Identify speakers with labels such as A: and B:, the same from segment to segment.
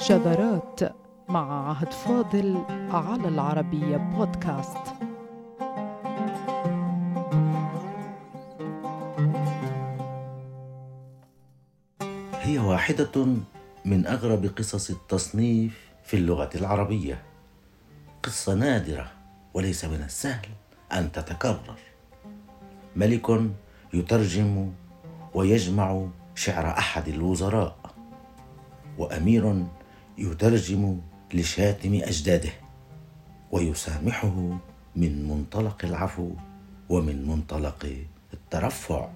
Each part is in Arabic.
A: شذرات مع عهد فاضل على العربية بودكاست.
B: هي واحدة من أغرب قصص التصنيف في اللغة العربية. قصة نادرة وليس من السهل أن تتكرر. ملك يترجم ويجمع شعر أحد الوزراء وأمير يترجم لشاتم أجداده ويسامحه من منطلق العفو ومن منطلق الترفع.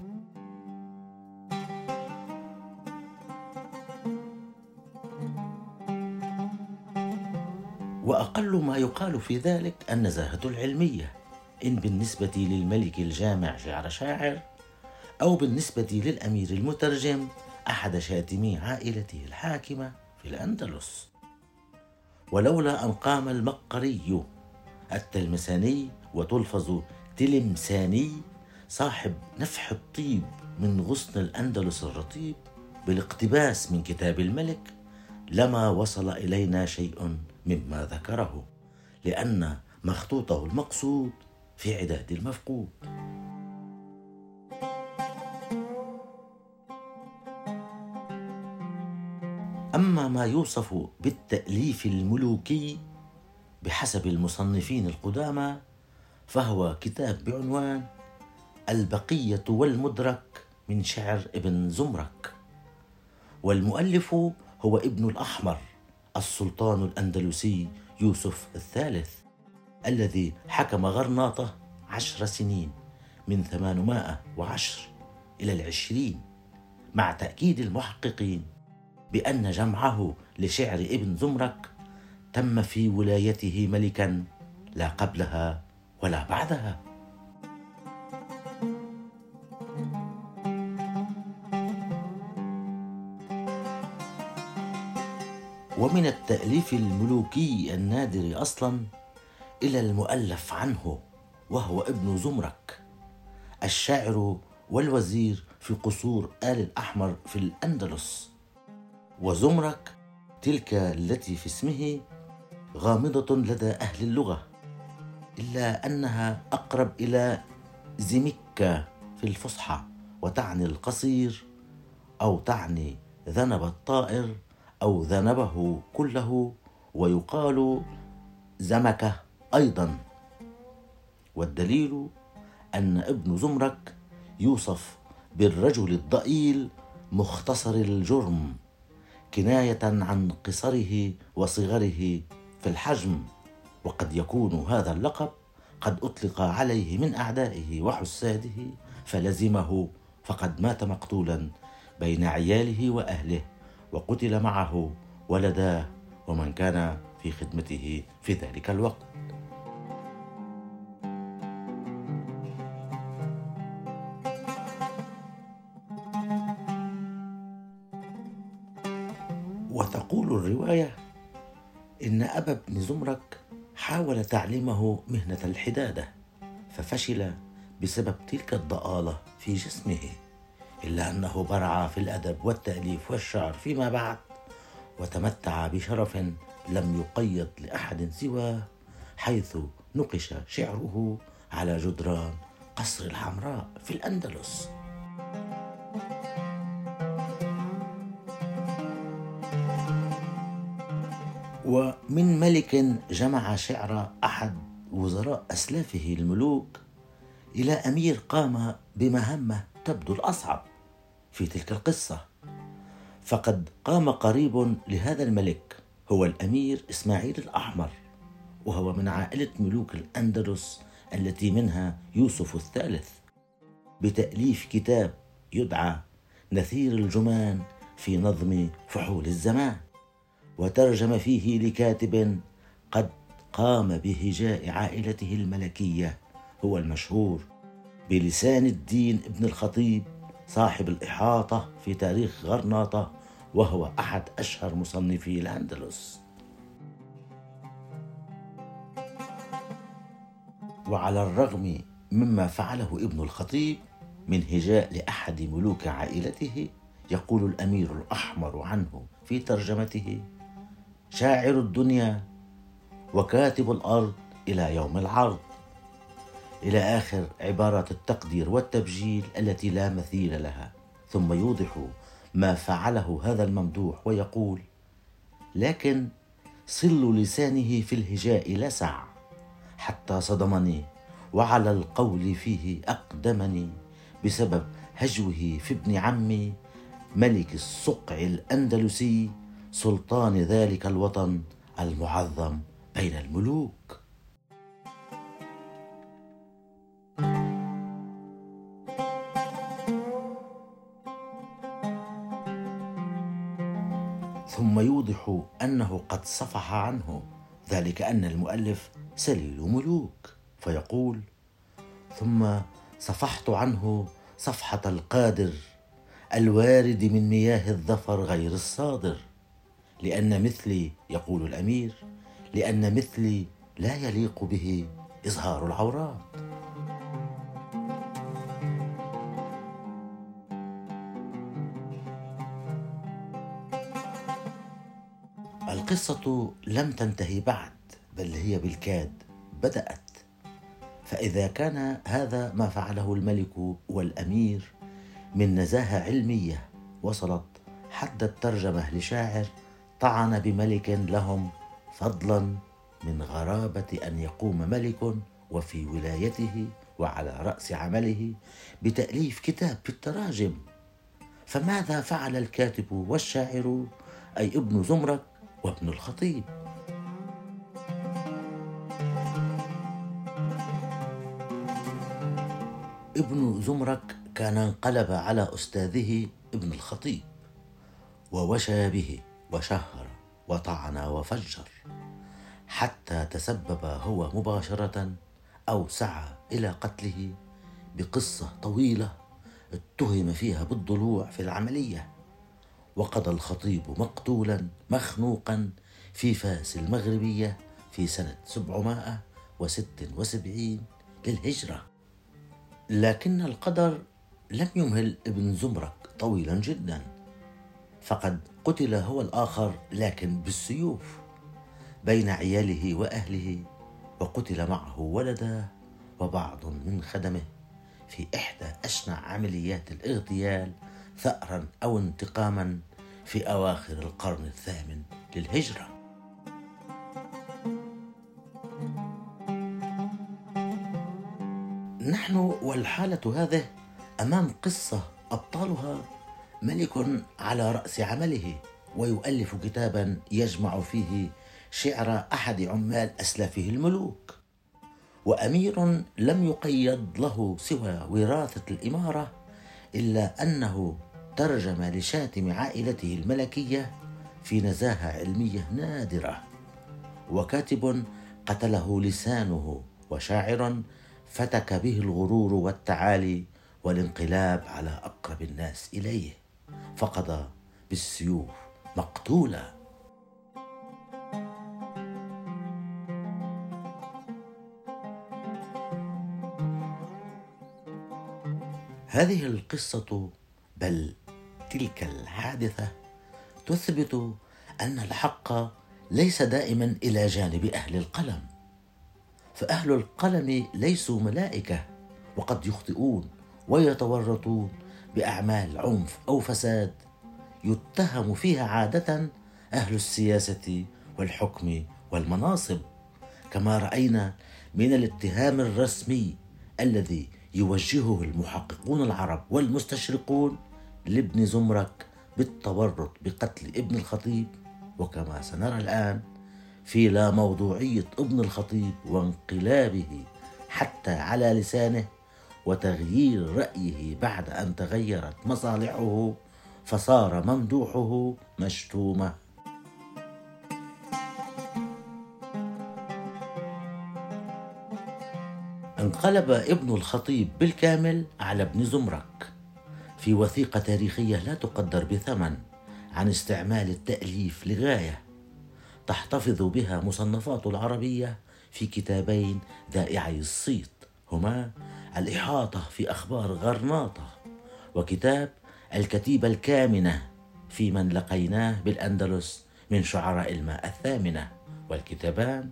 B: وأقل ما يقال في ذلك النزاهه العلمية إن بالنسبة للملك الجامع شعر شاعر أو بالنسبة للأمير المترجم أحد شاتمي عائلته الحاكمة في الأندلس. ولولا أن قام المقري التلمساني وتلفظ تلمساني صاحب نفح الطيب من غصن الأندلس الرطيب بالاقتباس من كتاب الملك لما وصل إلينا شيء مما ذكره لأن مخطوطه المقصود في عداد المفقود. أما ما يوصف بالتأليف الملوكي بحسب المصنفين القدامى فهو كتاب بعنوان البقية والمدرك من شعر ابن زمرك. والمؤلف هو ابن الأحمر السلطان الأندلسي يوسف الثالث الذي حكم غرناطة عشر سنين من ثمانمائة وعشر إلى العشرين مع تأكيد المحققين. بأن جمعه لشعر ابن زمرك تم في ولايته ملكا لا قبلها ولا بعدها. ومن التأليف الملوكي النادر أصلا إلى المؤلف عنه وهو ابن زمرك الشاعر والوزير في قصور آل الأحمر في الأندلس. وزمرك تلك التي في اسمه غامضة لدى أهل اللغة إلا أنها أقرب إلى زمكة في الفصحى وتعني القصير أو تعني ذنب الطائر أو ذنبه كله ويقال زمكه أيضا. والدليل أن ابن زمرك يوصف بالرجل الضئيل مختصر الجرم. كناية عن قصره وصغره في الحجم وقد يكون هذا اللقب قد أطلق عليه من أعدائه وحساده فلزمه فقد مات مقتولا بين عياله وأهله وقتل معه ولداه ومن كان في خدمته في ذلك الوقت. إن أبا بن زمرك حاول تعليمه مهنة الحدادة ففشل بسبب تلك الضآلة في جسمه إلا أنه برع في الأدب والتأليف والشعر فيما بعد وتمتع بشرف لم يقيد لأحد سواه حيث نقش شعره على جدران قصر الحمراء في الأندلس. ومن ملك جمع شعر أحد وزراء أسلافه الملوك إلى أمير قام بمهمة تبدو الأصعب في تلك القصة. فقد قام قريب لهذا الملك هو الأمير إسماعيل الأحمر وهو من عائلة ملوك الأندلس التي منها يوسف الثالث. بتأليف كتاب يدعى نثير الجمان في نظم فحول الزمان. وترجم فيه لكاتب قد قام بهجاء عائلته الملكية هو المشهور بلسان الدين ابن الخطيب صاحب الإحاطة في تاريخ غرناطة وهو أحد أشهر مصنفي الأندلس. وعلى الرغم مما فعله ابن الخطيب من هجاء لأحد ملوك عائلته يقول الأمير الأحمر عنه في ترجمته شاعر الدنيا وكاتب الأرض إلى يوم العرض. إلى آخر عبارات التقدير والتبجيل التي لا مثيل لها ثم يوضح ما فعله هذا الممدوح ويقول لكن صل لسانه في الهجاء لسع حتى صدمني وعلى القول فيه أقدمني بسبب هجوه في ابن عمي ملك الصقع الأندلسي سلطان ذلك الوطن المعظم بين الملوك. ثم يوضح أنه قد صفح عنه ذلك أن المؤلف سليل ملوك فيقول ثم صفحت عنه صفحة القادر الوارد من مياه الظفر غير الصادر. لأن مثلي يقول الأمير لأن مثلي لا يليق به إظهار العورات. القصة لم تنتهي بعد بل هي بالكاد بدأت. فإذا كان هذا ما فعله الملك والأمير من نزاهة علمية وصلت حد الترجمة لشاعر طعن بملك لهم فضلا من غرابة أن يقوم ملك وفي ولايته وعلى رأس عمله بتأليف كتاب في التراجم. فماذا فعل الكاتب والشاعر أي ابن زمرك وابن الخطيب؟ ابن زمرك كان انقلب على أستاذه ابن الخطيب ووشى به. وشهر وطعن وفجر حتى تسبب هو مباشرة أو سعى إلى قتله بقصة طويلة اتهم فيها بالضلوع في العملية وقضى الخطيب مقتولا مخنوقا في فاس المغربية في سنة 776 للهجرة. لكن القدر لم يمهل ابن زمرك طويلا جدا. فقد قتل هو الآخر لكن بالسيوف بين عياله وأهله وقتل معه ولده وبعض من خدمه. في إحدى أشنع عمليات الاغتيال ثأرا أو انتقاما في أواخر القرن الثامن للهجرة. نحن والحالة هذه أمام قصة أبطالها ملك على رأس عمله ويؤلف كتابا يجمع فيه شعر أحد عمال أسلافه الملوك. وأمير لم يقيد له سوى وراثة الإمارة إلا أنه ترجم لشاتم عائلته الملكية في نزاهة علمية نادرة. وكاتب قتله لسانه وشاعر فتك به الغرور والتعالي والانقلاب على أقرب الناس إليه. فقضى بالسيوف مقتولا. هذه القصة بل تلك الحادثة تثبت أن الحق ليس دائما إلى جانب أهل القلم. فأهل القلم ليسوا ملائكة وقد يخطئون ويتورطون بأعمال عنف أو فساد يتهم فيها عادة أهل السياسة والحكم والمناصب كما رأينا من الاتهام الرسمي الذي يوجهه المحققون العرب والمستشرقون لابن زمرك بالتورط بقتل ابن الخطيب. وكما سنرى الآن في لا موضوعية ابن الخطيب وانقلابه حتى على لسانه وتغيير رأيه بعد أن تغيرت مصالحه فصار ممدوحه مشتومة. انقلب ابن الخطيب بالكامل على ابن زمرك. في وثيقة تاريخية لا تقدر بثمن عن استعمال التأليف لغاية تحتفظ بها مصنفات العربية في كتابين ذائعي الصيت هما الإحاطة في أخبار غرناطة وكتاب الكتيبة الكامنة في من لقيناه بالأندلس من شعراء الماء الثامنة والكتابان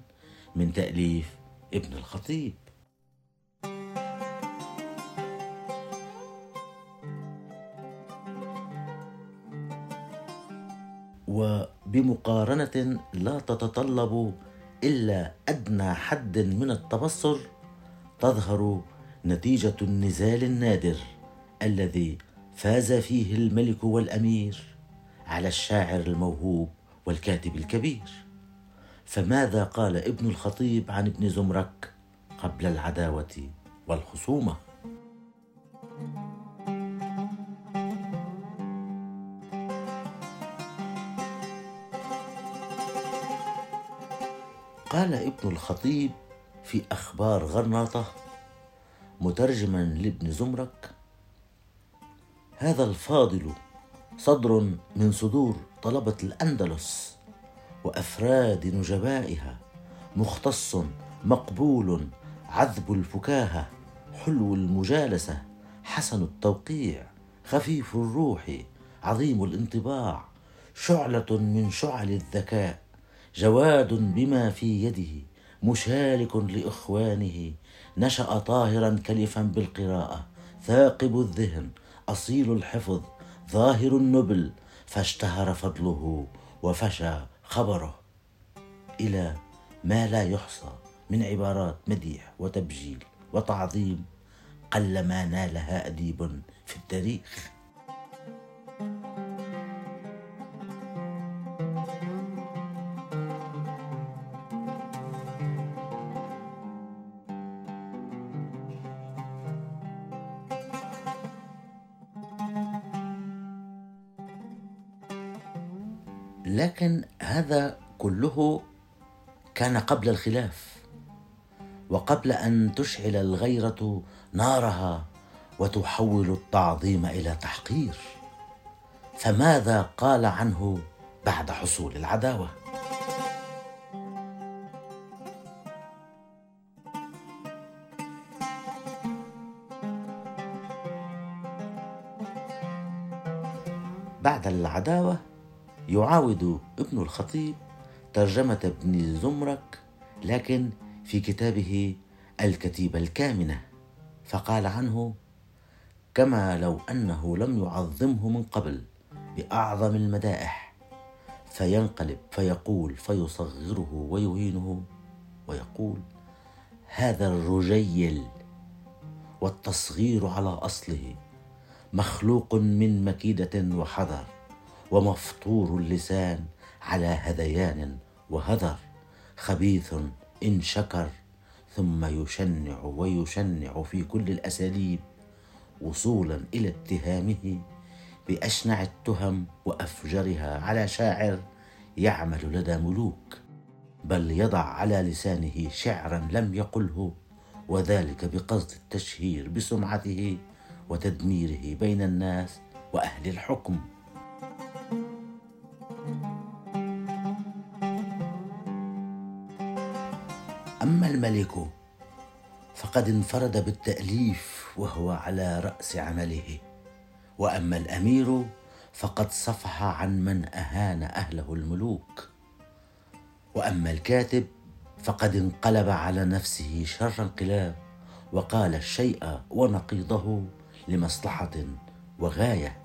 B: من تأليف ابن الخطيب. وبمقارنة لا تتطلب إلا أدنى حد من التبصر تظهر نتيجة النزال النادر الذي فاز فيه الملك والأمير على الشاعر الموهوب والكاتب الكبير. فماذا قال ابن الخطيب عن ابن زمرك قبل العداوة والخصومة؟ قال ابن الخطيب في أخبار غرناطة مترجما لابن زمرك. هذا الفاضل صدر من صدور طلبة الأندلس وأفراد نجبائها مختص مقبول عذب الفكاهة حلو المجالسة حسن التوقيع خفيف الروح عظيم الانطباع شعلة من شعل الذكاء جواد بما في يده مشارك لإخوانه نشأ طاهرا كلفا بالقراءة. ثاقب الذهن أصيل الحفظ ظاهر النبل فاشتهر فضله وفشى خبره. إلى ما لا يحصى من عبارات مديح وتبجيل وتعظيم قلما نالها أديب في التاريخ. كان قبل الخلاف وقبل أن تشعل الغيرة نارها وتحول التعظيم إلى تحقير. فماذا قال عنه بعد حصول العداوة؟ بعد العداوة يعاود ابن الخطيب ترجمة ابن زمرك لكن في كتابه الكتيبة الكامنة. فقال عنه كما لو أنه لم يعظمه من قبل بأعظم المدائح فينقلب فيقول فيصغره ويهينه ويقول هذا الرجيل والتصغير على أصله مخلوق من مكيدة وحذر ومفطور اللسان على هذيان وهذر خبيث إن شكر ثم يشنع ويشنع في كل الأساليب وصولا إلى اتهامه بأشنع التهم وأفجرها على شاعر يعمل لدى ملوك بل يضع على لسانه شعرا لم يقله وذلك بقصد التشهير بسمعته وتدميره بين الناس وأهل الحكم. أما الملك فقد انفرد بالتأليف وهو على رأس عمله. وأما الأمير فقد صفح عن من أهان أهله الملوك. وأما الكاتب فقد انقلب على نفسه شر انقلاب وقال الشيء ونقيضه لمصلحة وغاية.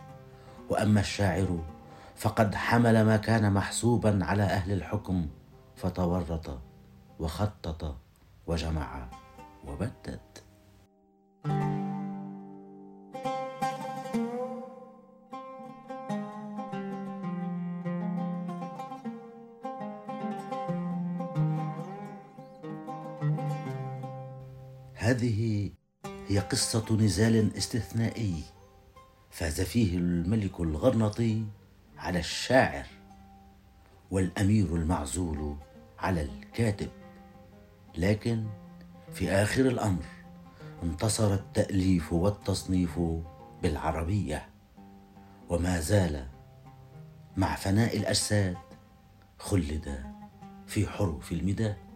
B: وأما الشاعر فقد حمل ما كان محسوبا على أهل الحكم فتورط وخطط وجمع وبدد هذه هي قصة نزال استثنائي فاز فيه الملك الغرنطي على الشاعر والأمير المعزول على الكاتب. لكن في آخر الأمر انتصر التأليف والتصنيف بالعربية وما زال مع فناء الأجساد خلد في حروف المداد